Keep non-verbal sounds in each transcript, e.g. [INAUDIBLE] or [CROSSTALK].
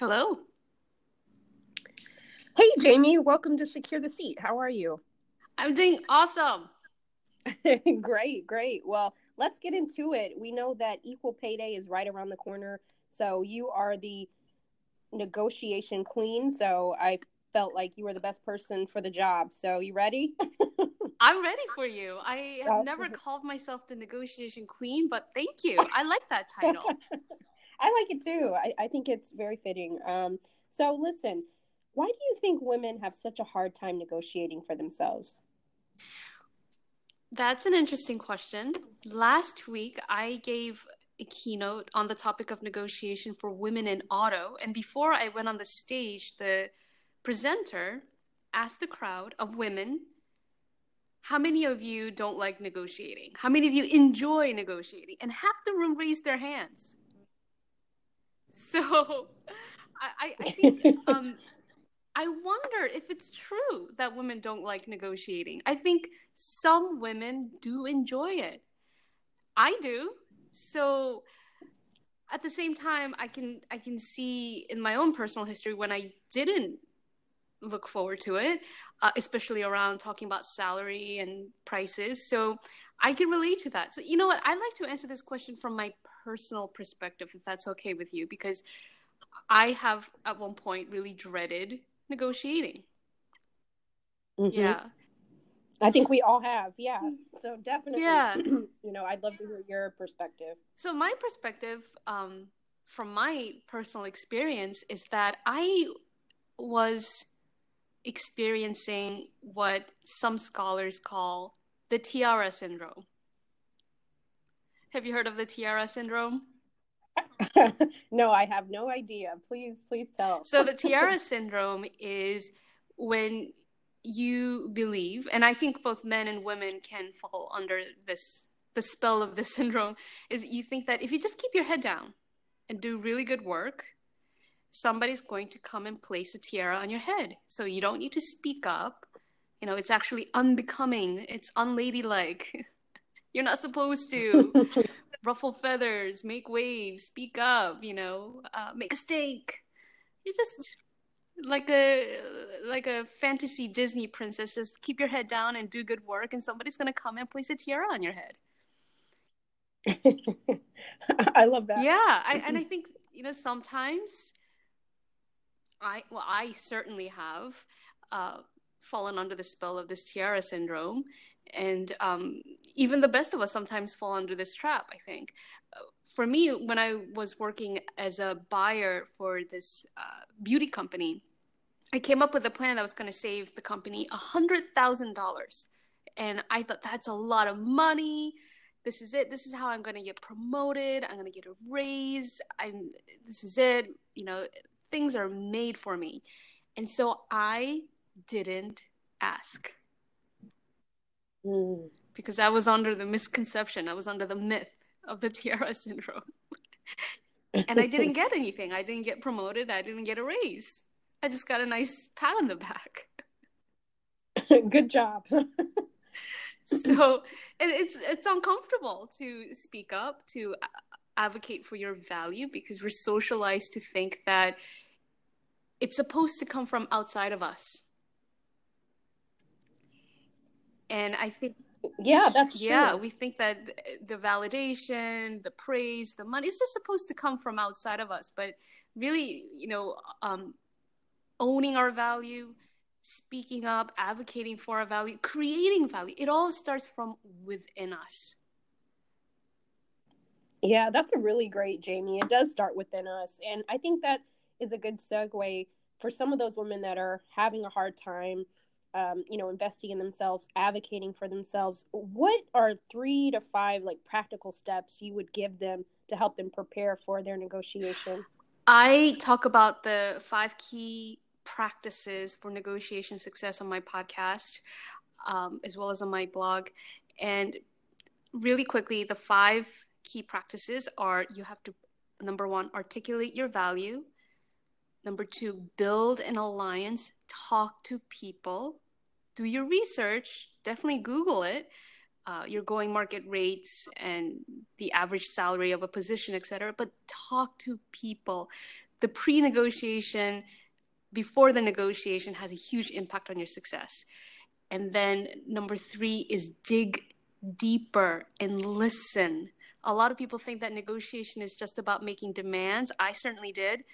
Hello. Hey, Jamie. Welcome to Secure the Seat. How are you? I'm doing awesome. [LAUGHS] great, great. Well, let's get into it. We know that Equal Pay Day is right around the corner. So you are the negotiation queen. So I felt like you were the best person for the job. So you ready? [LAUGHS] I'm ready for you. I have never [LAUGHS] called myself the negotiation queen, but thank you. I like that title. I like it too. I, I think it's very fitting. Um, so listen, why do you think women have such a hard time negotiating for themselves? That's an interesting question. Last week, I gave a keynote on the topic of negotiation for women in auto. And before I went on the stage, the presenter asked the crowd of women, How many of you don't like negotiating? How many of you enjoy negotiating? And half the room raised their hands. [LAUGHS] So I, I think um, I wonder if it's true that women don't like negotiating. I think some women do enjoy it. I do. So at the same time I can I can see in my own personal history when I didn't look forward to it, uh, especially around talking about salary and prices. So I can relate to that. So you know what? I'd like to answer this question from my personal perspective, if that's okay with you, because I have at one point really dreaded negotiating. Mm-hmm. Yeah. I think we all have. Yeah. So definitely. Yeah. [CLEARS THROAT] you know, I'd love to hear your perspective. So my perspective, um, from my personal experience, is that I was experiencing what some scholars call the tiara syndrome. Have you heard of the tiara syndrome? [LAUGHS] no, I have no idea. Please, please tell. so the tiara [LAUGHS] syndrome is when you believe, and I think both men and women can fall under this the spell of the [LAUGHS] syndrome, is you think that if you just keep your head down and do really good work, somebody's going to come and place a tiara on your head. So you don't need to speak up. You know, it's actually unbecoming. It's unladylike. [LAUGHS] You're not supposed to [LAUGHS] ruffle feathers, make waves, speak up, you know, uh, make a steak. You just like a like a fantasy Disney princess. Just keep your head down and do good work, and somebody's gonna come and place a tiara on your head. [LAUGHS] I love that. Yeah, I, [CLEARS THROAT] and I think you know sometimes I well I certainly have uh, fallen under the spell of this tiara syndrome, and um, even the best of us sometimes fall under this trap i think. For me when i was working as a buyer for this uh, beauty company i came up with a plan that was going to save the company $100000 and i thought that's a lot of money. This is it. This is how i'm going to get promoted. I'm going to get a raise. I'm this is it. You know things are made for me. And so i didn't ask Mm. Because I was under the misconception, I was under the myth of the tiara syndrome. [LAUGHS] and I didn't get anything. I didn't get promoted. I didn't get a raise. I just got a nice pat on the back. [LAUGHS] Good job. [LAUGHS] so it's it's uncomfortable to speak up, to advocate for your value because we're socialized to think that it's supposed to come from outside of us and I think yeah, that's yeah. True. We think that the validation, the praise, the money is just supposed to come from outside of us, but really, you know, um, owning our value, speaking up, advocating for our value, creating value. It all starts from within us. Yeah, that's a really great, Jamie. It does start within us, and I think that is a good segue for some of those women that are having a hard time um, you know, investing in themselves, advocating for themselves, what are three to five like practical steps you would give them to help them prepare for their negotiation? I talk about the five key practices for negotiation success on my podcast, um, as well as on my blog. And really quickly, the five key practices are you have to, number one, articulate your value. Number two, build an alliance, talk to people, do your research, definitely Google it. Uh, your going market rates and the average salary of a position, etc. But talk to people, the pre negotiation before the negotiation has a huge impact on your success. And then number three is dig deeper and listen. A lot of people think that negotiation is just about making demands. I certainly did.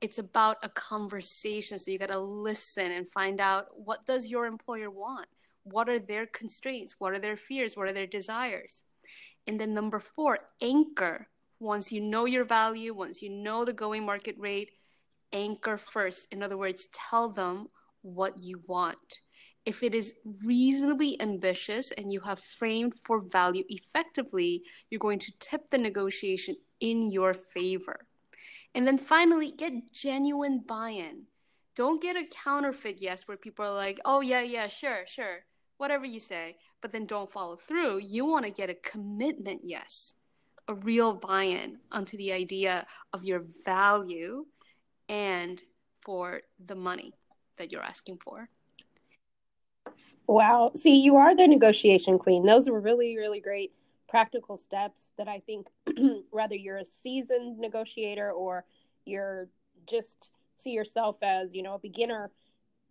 It's about a conversation. So you got to listen and find out what does your employer want? What are their constraints? What are their fears? What are their desires? And then number 4, anchor. Once you know your value, once you know the going market rate, anchor first. In other words, tell them what you want. If it is reasonably ambitious and you have framed for value effectively, you're going to tip the negotiation in your favor. And then finally, get genuine buy in. Don't get a counterfeit yes where people are like, oh, yeah, yeah, sure, sure, whatever you say, but then don't follow through. You want to get a commitment yes, a real buy in onto the idea of your value and for the money that you're asking for. Wow. See, you are the negotiation queen. Those were really, really great practical steps that I think, [CLEARS THROAT] whether you're a seasoned negotiator or you're just see yourself as, you know, a beginner,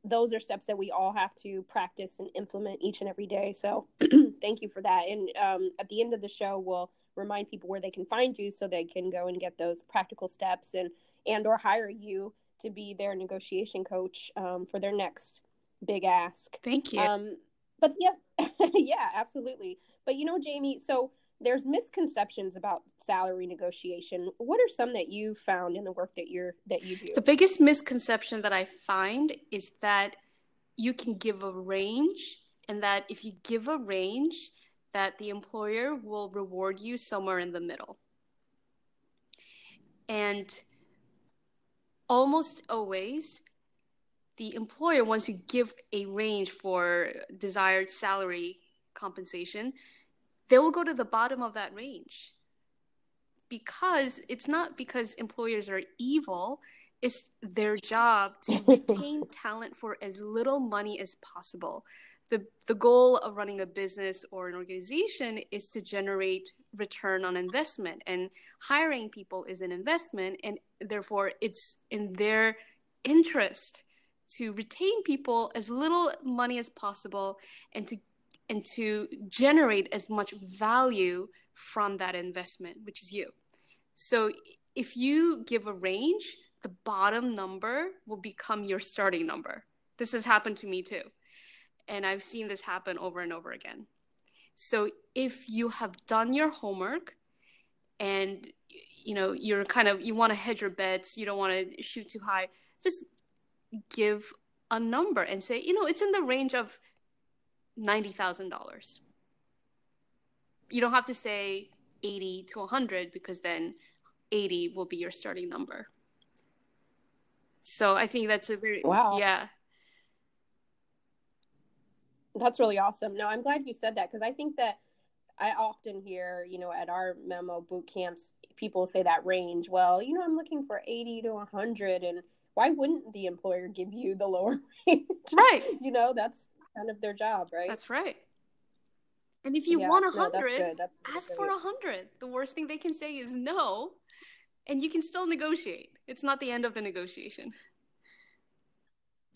those are steps that we all have to practice and implement each and every day. So [CLEARS THROAT] thank you for that. And um, at the end of the show, we'll remind people where they can find you so they can go and get those practical steps and and or hire you to be their negotiation coach um, for their next big ask. Thank you. Um, but yeah, [LAUGHS] yeah, absolutely. But you know, Jamie, so there's misconceptions about salary negotiation. What are some that you found in the work that you're that you do? The biggest misconception that I find is that you can give a range and that if you give a range that the employer will reward you somewhere in the middle. And almost always the employer wants to give a range for desired salary compensation they will go to the bottom of that range. Because it's not because employers are evil it's their job to [LAUGHS] retain talent for as little money as possible. The the goal of running a business or an organization is to generate return on investment and hiring people is an investment and therefore it's in their interest to retain people as little money as possible and to and to generate as much value from that investment, which is you. So if you give a range, the bottom number will become your starting number. This has happened to me too. And I've seen this happen over and over again. So if you have done your homework and you know you're kind of you want to hedge your bets, you don't want to shoot too high, just give a number and say, you know, it's in the range of $90,000. You don't have to say 80 to 100 because then 80 will be your starting number. So I think that's a very wow. Yeah. That's really awesome. No, I'm glad you said that because I think that I often hear, you know, at our memo boot camps, people say that range. Well, you know, I'm looking for 80 to 100 and why wouldn't the employer give you the lower [LAUGHS] range? Right. you know, that's kind of their job, right? That's right. And if you yeah, want a hundred, no, ask for a hundred. The worst thing they can say is no, and you can still negotiate. It's not the end of the negotiation.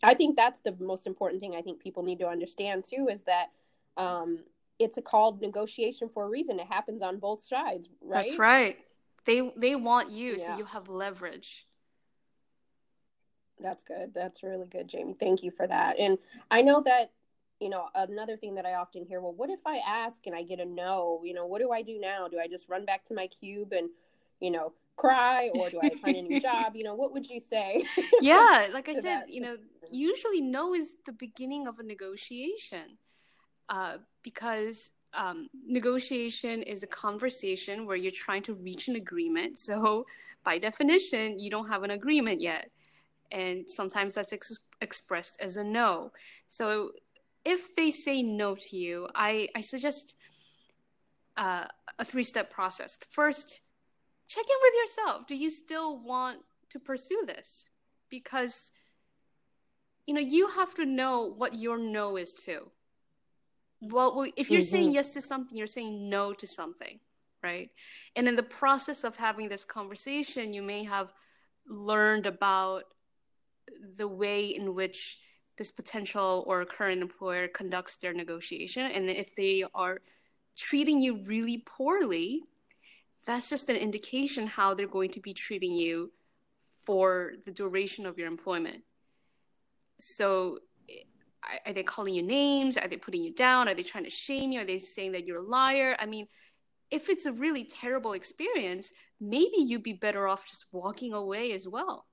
I think that's the most important thing. I think people need to understand too is that um, it's a called negotiation for a reason. It happens on both sides, right? That's right. They they want you, yeah. so you have leverage. That's good. That's really good, Jamie. Thank you for that. And I know that you know, another thing that I often hear, well, what if I ask and I get a no? You know, what do I do now? Do I just run back to my cube and, you know, cry or do I find a new [LAUGHS] job? You know, what would you say? [LAUGHS] yeah, like I said, that? you know, usually no is the beginning of a negotiation uh, because um, negotiation is a conversation where you're trying to reach an agreement. So, by definition, you don't have an agreement yet. And sometimes that's ex- expressed as a no. So, if they say no to you, I, I suggest uh, a three step process. First, check in with yourself. Do you still want to pursue this? Because you know you have to know what your no is to. Well, if you're mm-hmm. saying yes to something, you're saying no to something, right? And in the process of having this conversation, you may have learned about the way in which this potential or current employer conducts their negotiation. And if they are treating you really poorly that's just an indication how they're going to be treating you for the duration of your employment. So are they calling you names? Are they putting you down? Are they trying to shame you? Are they saying that you're a liar? I mean if it's a really terrible experience maybe you'd be better off just walking away as well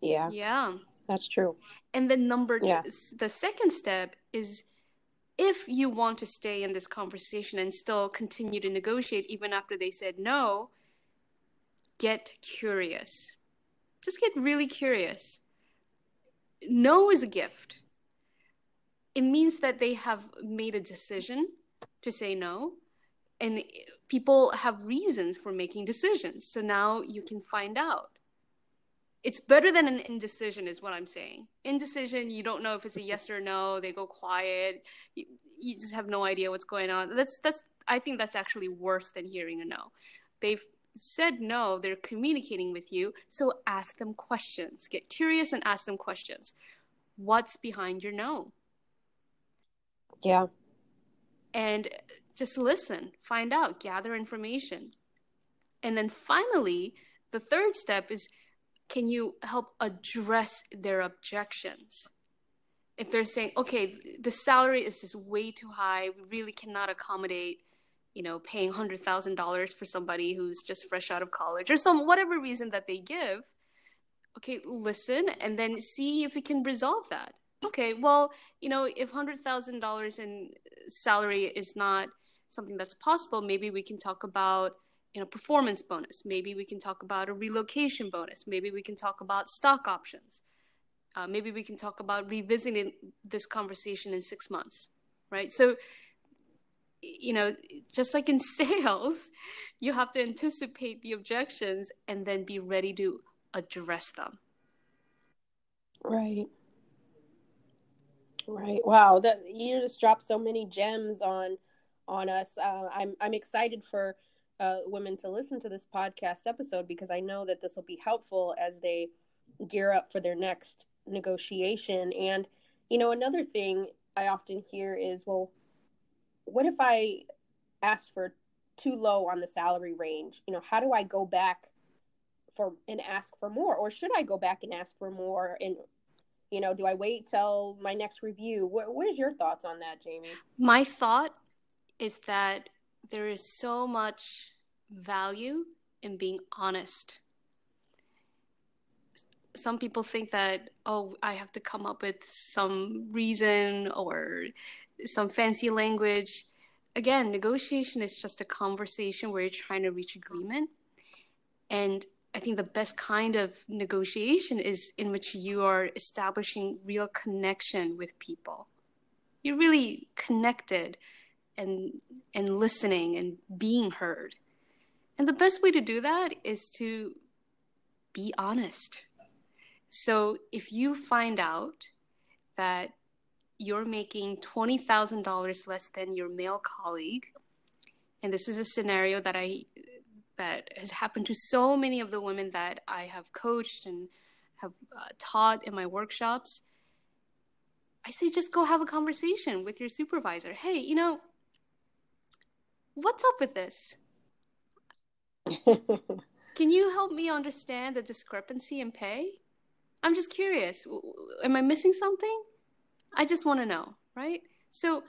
yeah yeah that's true. And then number yeah. the second step is if you want to stay in this conversation and still continue to negotiate even after they said no, get curious. Just get really curious. No is a gift. It means that they have made a decision to say no and people have reasons for making decisions. So now you can find out it's better than an indecision is what i'm saying. Indecision you don't know if it's a yes or no they go quiet you, you just have no idea what's going on. That's that's i think that's actually worse than hearing a no. They've said no they're communicating with you so ask them questions. Get curious and ask them questions. What's behind your no? Yeah. And just listen find out gather information. And then finally the third step is can you help address their objections? If they're saying, okay, the salary is just way too high, we really cannot accommodate, you know, paying hundred thousand dollars for somebody who's just fresh out of college or some whatever reason that they give. Okay, listen and then see if we can resolve that. Okay, well, you know, if hundred thousand dollars in salary is not something that's possible, maybe we can talk about you know performance bonus. Maybe we can talk about a relocation bonus. Maybe we can talk about stock options. Uh, maybe we can talk about revisiting this conversation in six months right? So you know just like in [LAUGHS] sales you have to anticipate the objections and then be ready to address them. Right. Right. Wow. That you just dropped so many gems on on us. Uh, i'm i'm excited for uh, women to listen to this podcast episode because I know that this will be helpful as they gear up for their next negotiation. And, you know, another thing I often hear is, well, what if I ask for too low on the salary range? You know, how do I go back for and ask for more? Or should I go back and ask for more? And, you know, do I wait till my next review? what, what is your thoughts on that, Jamie? My thought is that there is so much value in being honest. Some people think that, oh, I have to come up with some reason or some fancy language. Again, negotiation is just a conversation where you're trying to reach agreement. And I think the best kind of negotiation is in which you are establishing real connection with people. You're really connected and and listening and being heard. And the best way to do that is to be honest. So if you find out that you're making $20,000 less than your male colleague, and this is a scenario that I that has happened to so many of the women that I have coached and have uh, taught in my workshops, I say just go have a conversation with your supervisor. Hey, you know, what's up with this? [LAUGHS] Can you help me understand the discrepancy in pay? I'm just curious. Am I missing something? I just want to know, right? So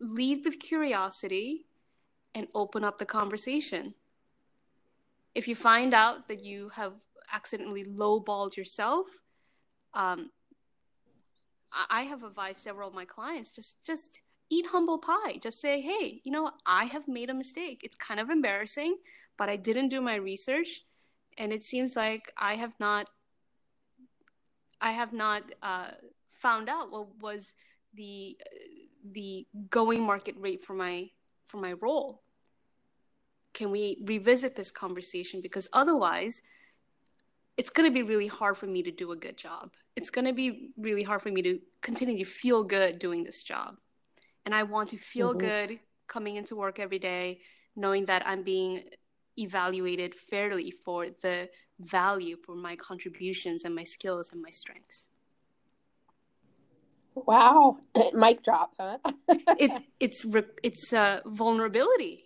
lead with curiosity and open up the conversation. If you find out that you have accidentally lowballed yourself, um, I have advised several of my clients just just eat humble pie. Just say, hey, you know, I have made a mistake. It's kind of embarrassing, but I didn't do my research, and it seems like I have not. I have not uh, found out what was the the going market rate for my for my role. Can we revisit this conversation? Because otherwise, it's going to be really hard for me to do a good job. It's going to be really hard for me to continue to feel good doing this job. And I want to feel mm-hmm. good coming into work every day, knowing that I'm being evaluated fairly for the value for my contributions and my skills and my strengths. Wow, [LAUGHS] mic drop, huh? [LAUGHS] it's it's it's uh, vulnerability.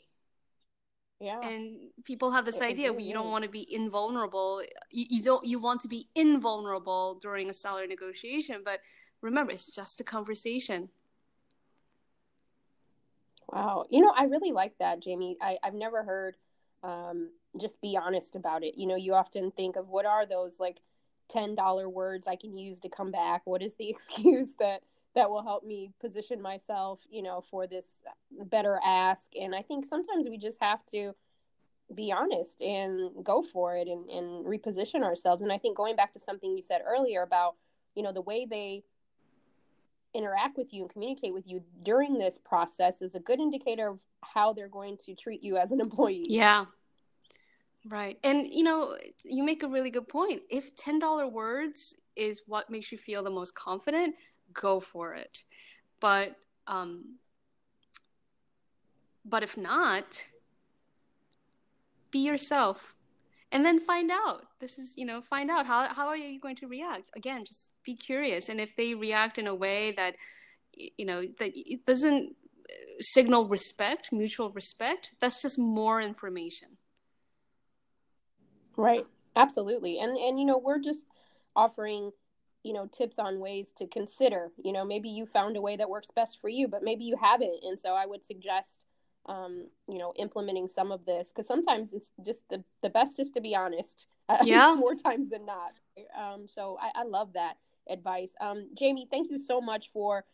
Yeah. And people have this it idea really you don't want to be invulnerable. You, you don't you want to be invulnerable during a salary negotiation, but remember it's just a conversation. Wow. You know, I really like that, Jamie. I, I've never heard um, just be honest about it. You know, you often think of what are those like $10 words I can use to come back? What is the [LAUGHS] excuse that that will help me position myself, you know, for this better ask? And I think sometimes we just have to be honest and go for it and, and reposition ourselves. And I think going back to something you said earlier about, you know, the way they interact with you and communicate with you during this process is a good indicator of how they're going to treat you as an employee. Yeah. Right. And you know, you make a really good point. If $10 words is what makes you feel the most confident, go for it. But um but if not, be yourself and then find out this is you know find out how, how are you going to react again just be curious and if they react in a way that you know that it doesn't signal respect mutual respect that's just more information right absolutely and and you know we're just offering you know tips on ways to consider you know maybe you found a way that works best for you but maybe you haven't and so i would suggest um, you know, implementing some of this because sometimes it's just the, the best just to be honest. [LAUGHS] Yeah. more times than not. Um, so I, I love that advice. Um, Jamie, thank you so much for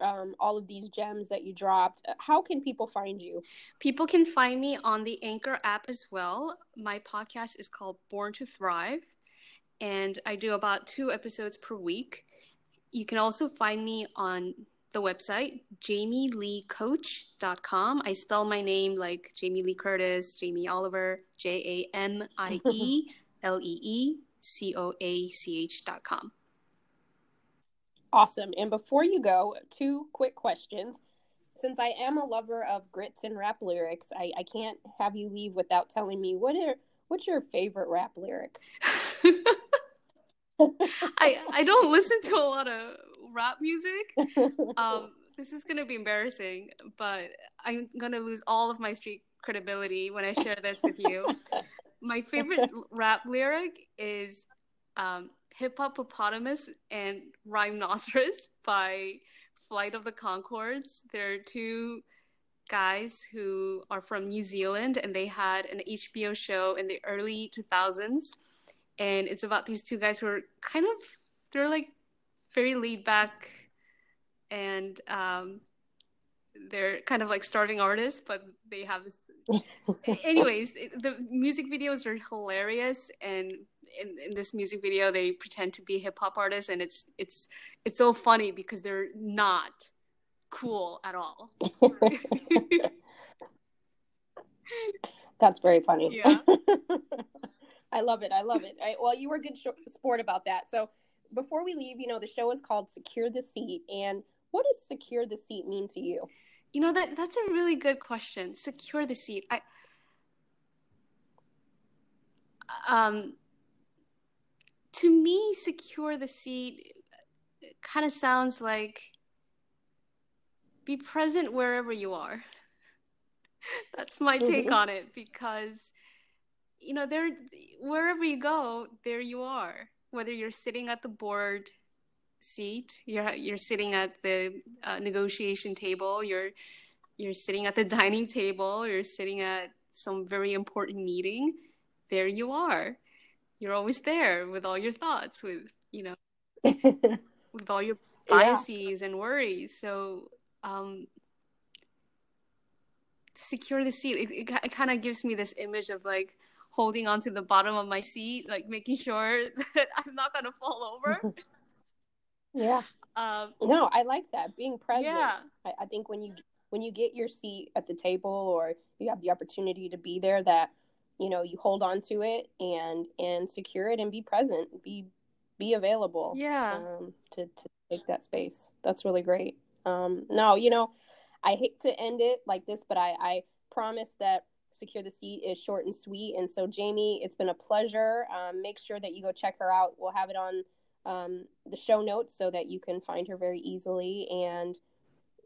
um, all of these gems that you dropped. Uh, how can people find you? People can find me on the Anchor app as well. My podcast is called Born to Thrive, and I do about two episodes per week. You can also find me on the website, jamieleecoach.com. I spell my name like Jamie Lee Curtis, Jamie Oliver, J A M I E L E E C O A C H.com. Awesome. And before you go, two quick questions. Since I am a lover of grits and rap lyrics, I, I can't have you leave without telling me what are what's your favorite rap lyric? [LAUGHS] I I don't listen to a lot of rap music. Um, this is gonna be embarrassing, but I'm gonna lose all of my street credibility when I share this with you. [LAUGHS] my favorite rap lyric is um, "Hiphopopotamus" and Rhymenoceros by Flight of the Conchords. They're two guys who are from New Zealand, and they had an HBO show in the early 2000s, and it's about these two guys who are kind of they're like very laid back and um, they're kind of like starving artists, but they have this. Anyways, the music videos are hilarious, and in, in this music video, they pretend to be hip hop artists, and it's it's it's so funny because they're not cool at all. [LAUGHS] That's very funny. Yeah. [LAUGHS] I love it. I love it. I, well, you were a good sh- sport about that. So before we leave, you know, the show is called Secure the Seat. And what does secure the seat mean to you? You know that that's a really good question. Secure the seat. I um to me secure the seat kind of sounds like be present wherever you are. [LAUGHS] That's my take on it because you know there wherever you go, there you are. Whether you're sitting at the board seat, you're you're sitting at the uh, negotiation table, you're you're sitting at the [LAUGHS] dining table, you're sitting at some very important meeting, there you are. You're always there with all your thoughts, with you know, [LAUGHS] with all your biases yeah. and worries. So um, secure the seat. It, it, it kind of gives me this image of like holding onto the bottom of my seat, like making sure [LAUGHS] that I'm not gonna fall over. Yeah. Um, no, I like that being present. Yeah. I, I think when you when you get your seat at the table or you have the opportunity to be there, that you know you hold on to it and and secure it and be present, be be available. Yeah. Um, to to take that space. That's really great. Um, no, you know, I hate to end it like this, but I, I promise that Secure the Seat is short and sweet. And so, Jamie, it's been a pleasure. Um, make sure that you go check her out. We'll have it on um, the show notes so that you can find her very easily. And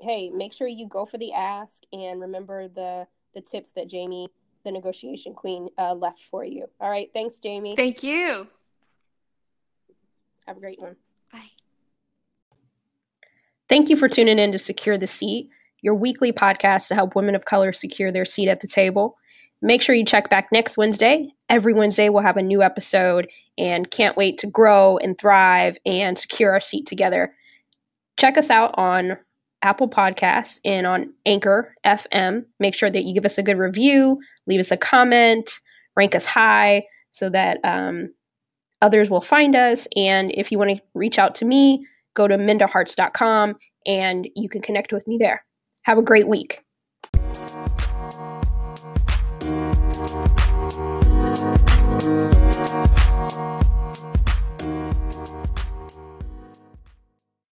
hey, make sure you go for the ask and remember the the tips that Jamie, the negotiation queen, uh, left for you. All right, thanks, Jamie. Thank you. Have a great one. Bye. Thank you for tuning in to Secure the Seat, your weekly podcast to help women of color secure their seat at the table. Make sure you check back next Wednesday. Every Wednesday, we'll have a new episode and can't wait to grow and thrive and secure our seat together. Check us out on Apple Podcasts and on Anchor FM. Make sure that you give us a good review, leave us a comment, rank us high so that um, others will find us. And if you want to reach out to me, go to mindaharts.com and you can connect with me there. Have a great week.